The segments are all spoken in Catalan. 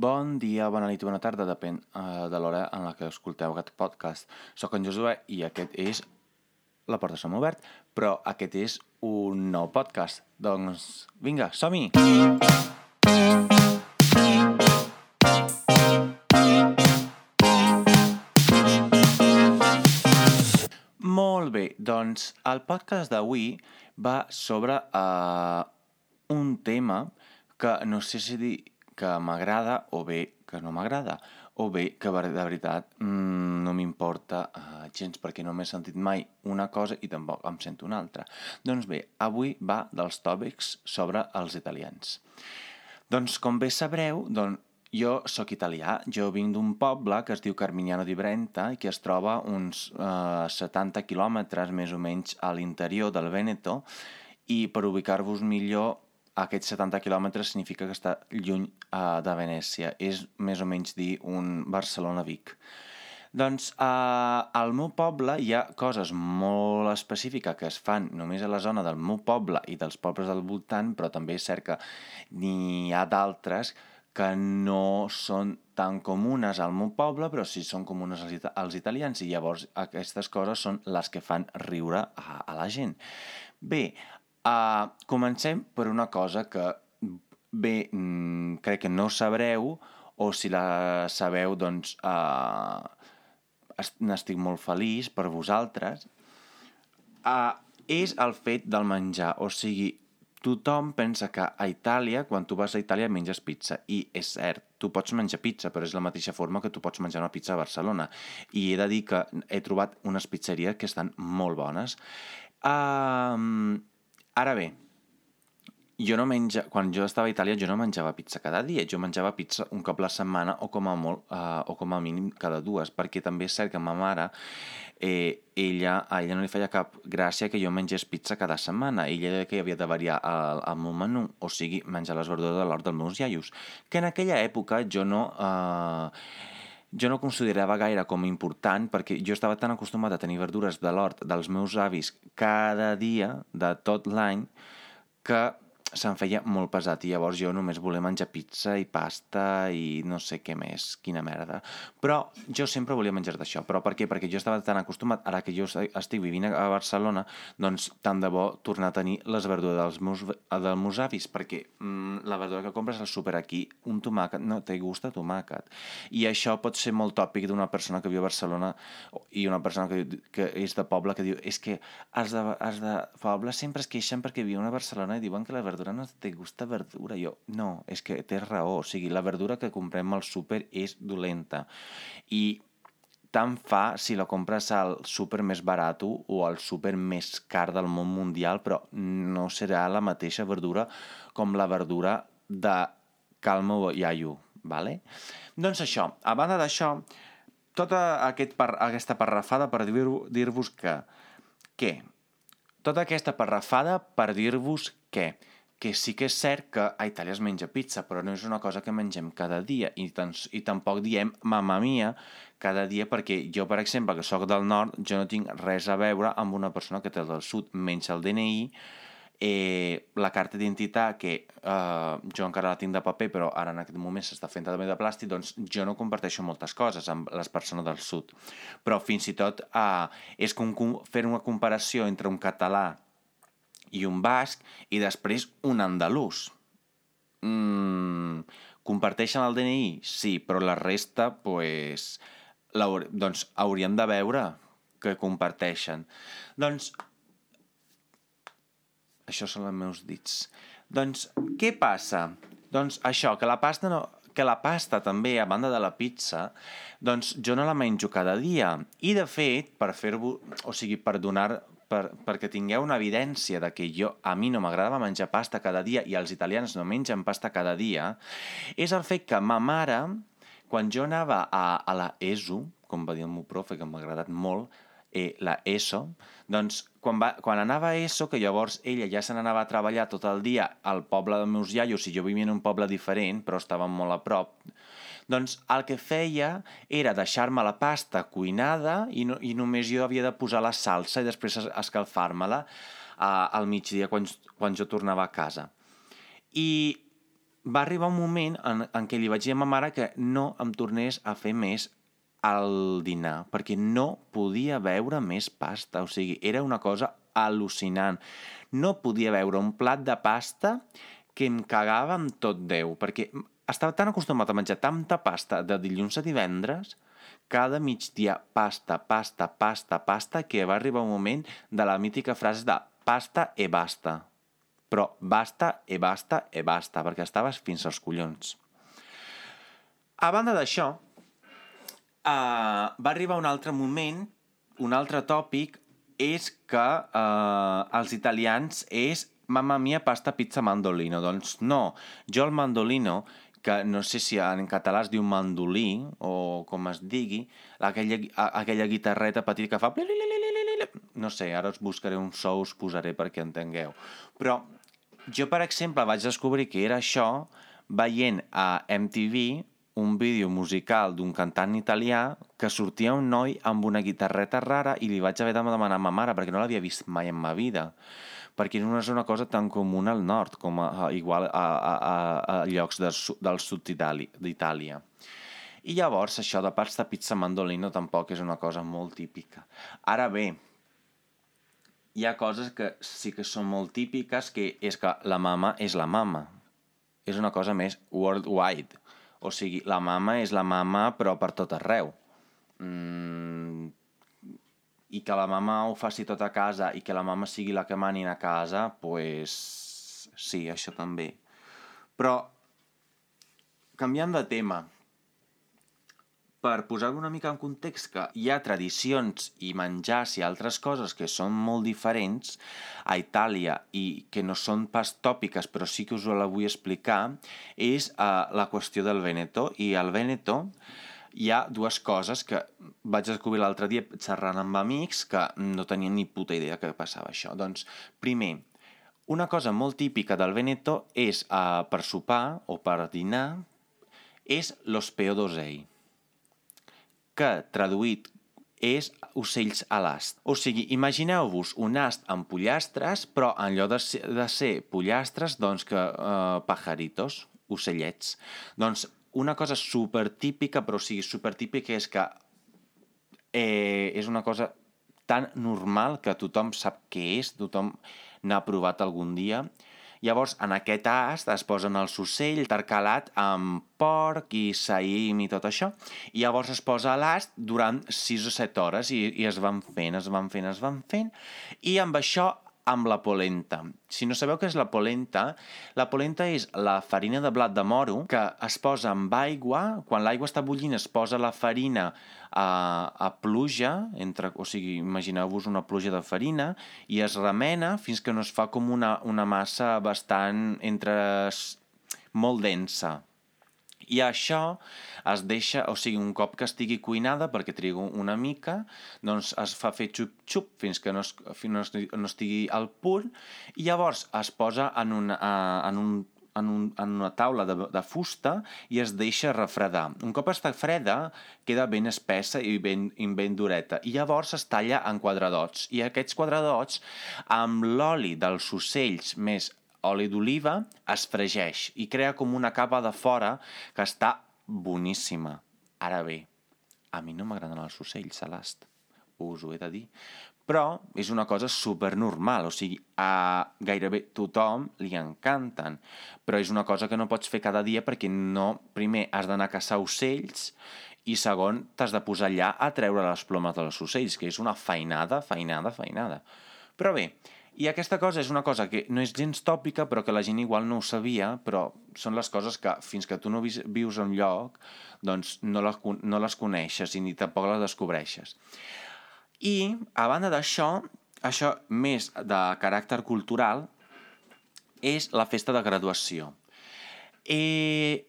Bon dia, bona nit bona tarda, depèn uh, de l'hora en la que escolteu aquest podcast. Soc en Josué i aquest és La porta som obert, però aquest és un nou podcast. Doncs vinga, som-hi! Molt bé, doncs el podcast d'avui va sobre uh, un tema que no sé si dir que m'agrada o bé que no m'agrada o bé que de veritat mmm, no m'importa uh, gens perquè no m'he sentit mai una cosa i tampoc em sento una altra. Doncs bé, avui va dels tòpics sobre els italians. Doncs com bé sabreu, doncs, jo sóc italià, jo vinc d'un poble que es diu Carmignano di Brenta i que es troba uns eh, 70 quilòmetres més o menys a l'interior del Veneto i per ubicar-vos millor aquests 70 quilòmetres significa que està lluny uh, de Venècia. És més o menys dir un Barcelona-Vic. Doncs uh, al meu poble hi ha coses molt específiques que es fan només a la zona del meu poble i dels pobles del voltant, però també és cert que n'hi ha d'altres que no són tan comunes al meu poble, però sí són comunes als, it als italians, i llavors aquestes coses són les que fan riure a, a la gent. Bé, Uh, comencem per una cosa que bé, mm, crec que no sabreu, o si la sabeu, doncs uh, n'estic molt feliç per vosaltres, uh, és el fet del menjar. O sigui, tothom pensa que a Itàlia, quan tu vas a Itàlia, menges pizza. I és cert, tu pots menjar pizza, però és la mateixa forma que tu pots menjar una pizza a Barcelona. I he de dir que he trobat unes pizzeries que estan molt bones. Uh, Ara bé, jo no menja... Quan jo estava a Itàlia jo no menjava pizza cada dia, jo menjava pizza un cop la setmana o com a, molt, uh, o com a mínim cada dues, perquè també és cert que ma mare, eh, ella, a ella no li feia cap gràcia que jo mengés pizza cada setmana, ella deia que havia de variar el, el meu menú, o sigui, menjar les verdures de l'hort dels meus iaios, que en aquella època jo no... Eh, jo no considerava gaire com important perquè jo estava tan acostumat a tenir verdures de l'hort dels meus avis cada dia de tot l'any que se'm feia molt pesat i llavors jo només volia menjar pizza i pasta i no sé què més, quina merda. Però jo sempre volia menjar d'això. Però per què? Perquè jo estava tan acostumat, ara que jo estic vivint a Barcelona, doncs tant de bo tornar a tenir les verdures dels meus, dels meus avis, perquè mm, la verdura que compres al súper aquí, un tomàquet, no te gusta tomàquet. I això pot ser molt tòpic d'una persona que viu a Barcelona i una persona que, que és de poble que diu és que els de, els de poble sempre es queixen perquè viuen a Barcelona i diuen que la verdura verdura no te gusta verdura. Jo, no, és que té raó. O sigui, la verdura que comprem al súper és dolenta. I tant fa si la compres al súper més barat o al súper més car del món mundial, però no serà la mateixa verdura com la verdura de calma o iaio, vale? Doncs això, a banda d'això, tota aquest par aquesta parrafada per dir-vos dir que, què? Tota aquesta parrafada per dir-vos que que sí que és cert que a Itàlia es menja pizza, però no és una cosa que mengem cada dia i, tan, i tampoc diem mamma mia cada dia perquè jo, per exemple, que sóc del nord, jo no tinc res a veure amb una persona que té del sud, menys el DNI, eh, la carta d'identitat, que eh, jo encara la tinc de paper, però ara en aquest moment s'està fent també de plàstic, doncs jo no comparteixo moltes coses amb les persones del sud. Però fins i tot eh, és com fer una comparació entre un català i un basc i després un andalús. Mm, comparteixen el DNI? Sí, però la resta, pues, doncs hauríem de veure que comparteixen. Doncs, això són els meus dits. Doncs, què passa? Doncs això, que la pasta no, que la pasta també, a banda de la pizza, doncs jo no la menjo cada dia. I de fet, per fer-vos, o sigui, per donar per, perquè tingueu una evidència de que jo, a mi no m'agradava menjar pasta cada dia i els italians no mengen pasta cada dia, és el fet que ma mare, quan jo anava a, a la ESO, com va dir el meu profe, que m'ha agradat molt, eh, la ESO, doncs quan, va, quan anava a ESO, que llavors ella ja se n'anava a treballar tot el dia al poble dels meus iaios, i jo vivia en un poble diferent, però estàvem molt a prop, doncs el que feia era deixar-me la pasta cuinada i, no, i només jo havia de posar la salsa i després escalfar-me-la uh, al migdia quan, quan jo tornava a casa. I va arribar un moment en, en què li vaig dir a ma mare que no em tornés a fer més al dinar, perquè no podia veure més pasta. O sigui, era una cosa al·lucinant. No podia veure un plat de pasta que em cagava amb tot Déu, perquè estava tan acostumat a menjar tanta pasta de dilluns a divendres, cada migdia pasta, pasta, pasta, pasta, que va arribar un moment de la mítica frase de pasta e basta. Però basta e basta e basta, perquè estaves fins als collons. A banda d'això, uh, va arribar un altre moment, un altre tòpic, és que uh, els italians és mamma mia, pasta, pizza, mandolino. Doncs no, jo el mandolino, que no sé si en català es diu mandolí, o com es digui, aquella, aquella guitarreta petita que fa... No sé, ara us buscaré un so, us posaré perquè entengueu. Però jo, per exemple, vaig descobrir que era això veient a MTV un vídeo musical d'un cantant italià que sortia un noi amb una guitarreta rara i li vaig haver de demanar a ma mare perquè no l'havia vist mai en ma vida perquè no és una cosa tan comuna al nord com a, a igual a, a, a, a llocs de, del sud d'Itàlia. I llavors això de pasta pizza mandolino tampoc és una cosa molt típica. Ara bé, hi ha coses que sí que són molt típiques, que és que la mama és la mama. És una cosa més worldwide. O sigui, la mama és la mama però per tot arreu. Mm, I que la mama ho faci tot a casa i que la mama sigui la que manin a casa, pues sí, això també. Però, canviant de tema, per posar una mica en context que hi ha tradicions i menjars i altres coses que són molt diferents a Itàlia i que no són pas tòpiques però sí que us la vull explicar és uh, la qüestió del Veneto i al Veneto hi ha dues coses que vaig descobrir l'altre dia xerrant amb amics que no tenien ni puta idea que passava això. Doncs, primer, una cosa molt típica del Veneto és, uh, per sopar o per dinar, és los peodosei que, traduït, és ocells a l'ast. O sigui, imagineu-vos un ast amb pollastres, però en lloc de ser, de ser pollastres, doncs que eh, pajaritos, ocellets. Doncs una cosa super típica, però o sigui, super típica és que eh, és una cosa tan normal que tothom sap què és, tothom n'ha provat algun dia, Llavors, en aquest ast es posen els ocells intercalat amb porc i saïm i tot això, i llavors es posa l'ast durant 6 o 7 hores i, i es van fent, es van fent, es van fent, i amb això amb la polenta. Si no sabeu què és la polenta, la polenta és la farina de blat de moro que es posa amb aigua, quan l'aigua està bullint es posa la farina a, a pluja, entre, o sigui, imagineu-vos una pluja de farina, i es remena fins que no es fa com una, una massa bastant entre molt densa, i això es deixa, o sigui, un cop que estigui cuinada, perquè trigo una mica, doncs es fa fer xup-xup fins que no, es, fins no estigui al punt, i llavors es posa en, un, uh, en un en, un, en una taula de, de fusta i es deixa refredar. Un cop està freda, queda ben espessa i ben, i ben dureta. I llavors es talla en quadradots. I aquests quadradots, amb l'oli dels ocells més oli d'oliva, es fregeix i crea com una capa de fora que està boníssima. Ara bé, a mi no m'agraden els ocells a l'ast, us ho he de dir. Però és una cosa super normal, o sigui, a gairebé tothom li encanten, però és una cosa que no pots fer cada dia perquè no, primer, has d'anar a caçar ocells i segon, t'has de posar allà a treure les plomes dels ocells, que és una feinada, feinada, feinada. Però bé, i aquesta cosa és una cosa que no és gens tòpica, però que la gent igual no ho sabia, però són les coses que fins que tu no vius en lloc, doncs no les, no les coneixes i ni tampoc les descobreixes. I, a banda d'això, això més de caràcter cultural, és la festa de graduació. I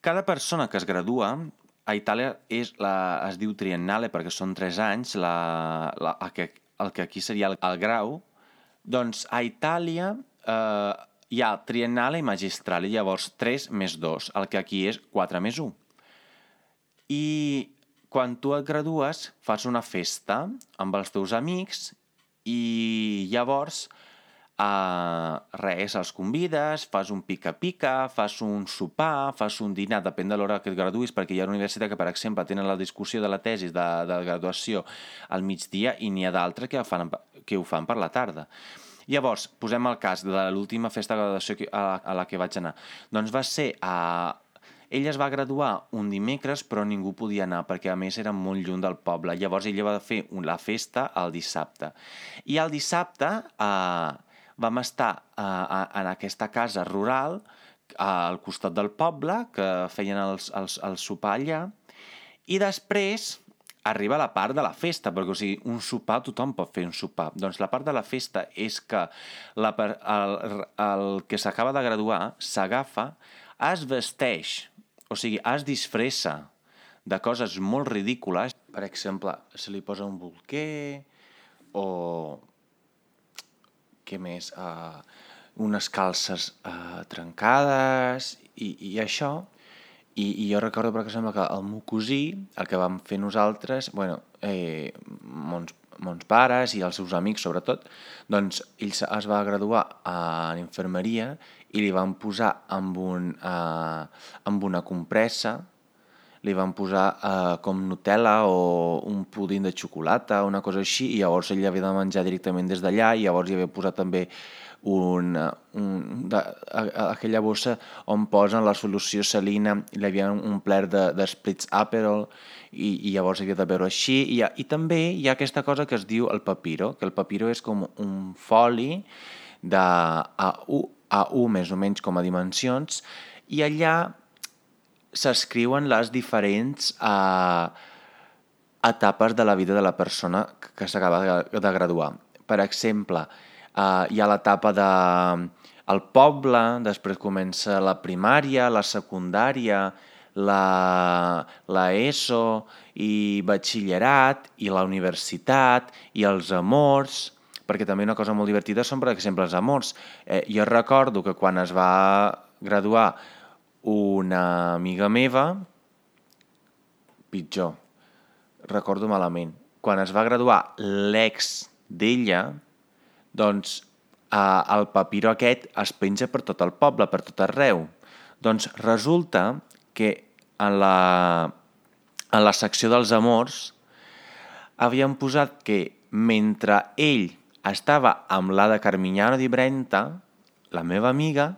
cada persona que es gradua a Itàlia és la, es diu triennale perquè són tres anys, la, la, el, que, el que aquí seria el, el grau, doncs a Itàlia eh, hi ha triennale i magistrale, llavors 3 més 2, el que aquí és 4 més 1. I quan tu et gradues fas una festa amb els teus amics i llavors Uh, res, els convides, fas un pica-pica, fas un sopar, fas un dinar, depèn de l'hora que et graduïs, perquè hi ha una universitat que, per exemple, tenen la discussió de la tesi de, de graduació al migdia i n'hi ha d'altres que, fan, que ho fan per la tarda. Llavors, posem el cas de l'última festa de graduació a la, a la que vaig anar. Doncs va ser a, ella es va graduar un dimecres, però ningú podia anar, perquè a més era molt lluny del poble. Llavors ella va fer la festa el dissabte. I el dissabte eh, vam estar uh, en aquesta casa rural al costat del poble, que feien els, els, el sopar allà, i després arriba la part de la festa, perquè o sigui, un sopar tothom pot fer un sopar. Doncs la part de la festa és que la, el, el que s'acaba de graduar s'agafa, es vesteix, o sigui, es disfressa de coses molt ridícules. Per exemple, se li posa un bolquer o què més? Uh, unes calces uh, trencades i, i això. I, I jo recordo, per exemple, que el meu cosí, el que vam fer nosaltres, bueno, eh, mons, mons pares i els seus amics sobretot, doncs ell es va graduar a l'infermeria i li van posar amb, un, eh, amb una compressa li van posar eh, com Nutella o un pudín de xocolata, una cosa així, i llavors ell havia de menjar directament des d'allà, i llavors hi havia posat també un, un, de, a, a, aquella bossa on posen la solució salina, i hi havia un pler d'esprits de, Aperol, i, i llavors havia de veure així, i, i també hi ha aquesta cosa que es diu el papiro, que el papiro és com un foli de A1, A1 més o menys com a dimensions, i allà s'escriuen les diferents eh, etapes de la vida de la persona que s'acaba de, graduar. Per exemple, eh, hi ha l'etapa de el poble, després comença la primària, la secundària, la, la ESO i batxillerat i la universitat i els amors, perquè també una cosa molt divertida són, per exemple, els amors. Eh, jo recordo que quan es va graduar una amiga meva, pitjor, recordo malament, quan es va graduar l'ex d'ella, doncs eh, el papiro aquest es penja per tot el poble, per tot arreu. Doncs resulta que en la, en la secció dels amors havien posat que mentre ell estava amb la de Carmignano di Brenta, la meva amiga,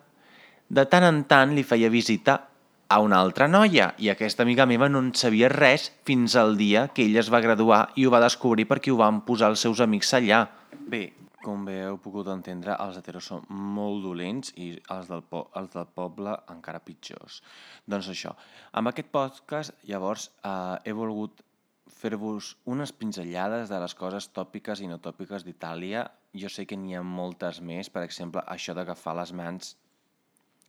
de tant en tant li feia visita a una altra noia i aquesta amiga meva no en sabia res fins al dia que ella es va graduar i ho va descobrir perquè ho van posar els seus amics allà. Bé, com bé heu pogut entendre, els heteros són molt dolents i els del, po els del poble encara pitjors. Doncs això, amb aquest podcast, llavors, eh, he volgut fer-vos unes pinzellades de les coses tòpiques i no tòpiques d'Itàlia. Jo sé que n'hi ha moltes més, per exemple, això d'agafar les mans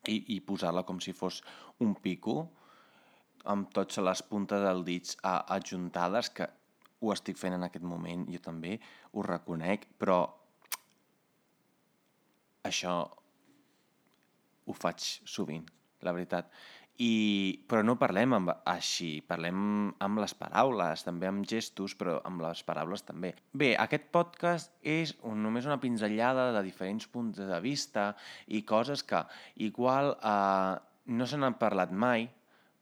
i, i posar-la com si fos un pico amb totes les puntes dels dits adjuntades, que ho estic fent en aquest moment, jo també ho reconec, però això ho faig sovint, la veritat. I, però no parlem amb, així, parlem amb les paraules, també amb gestos, però amb les paraules també. Bé, aquest podcast és un, només una pinzellada de diferents punts de vista i coses que igual eh, no se n'han parlat mai,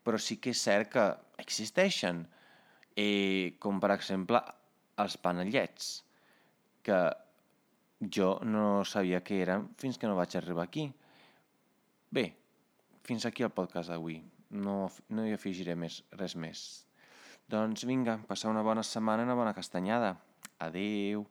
però sí que és cert que existeixen, eh, com per exemple els panellets, que jo no sabia què eren fins que no vaig arribar aquí. Bé, fins aquí el podcast d'avui. No, no hi afegiré més, res més. Doncs vinga, passar una bona setmana i una bona castanyada. Adeu.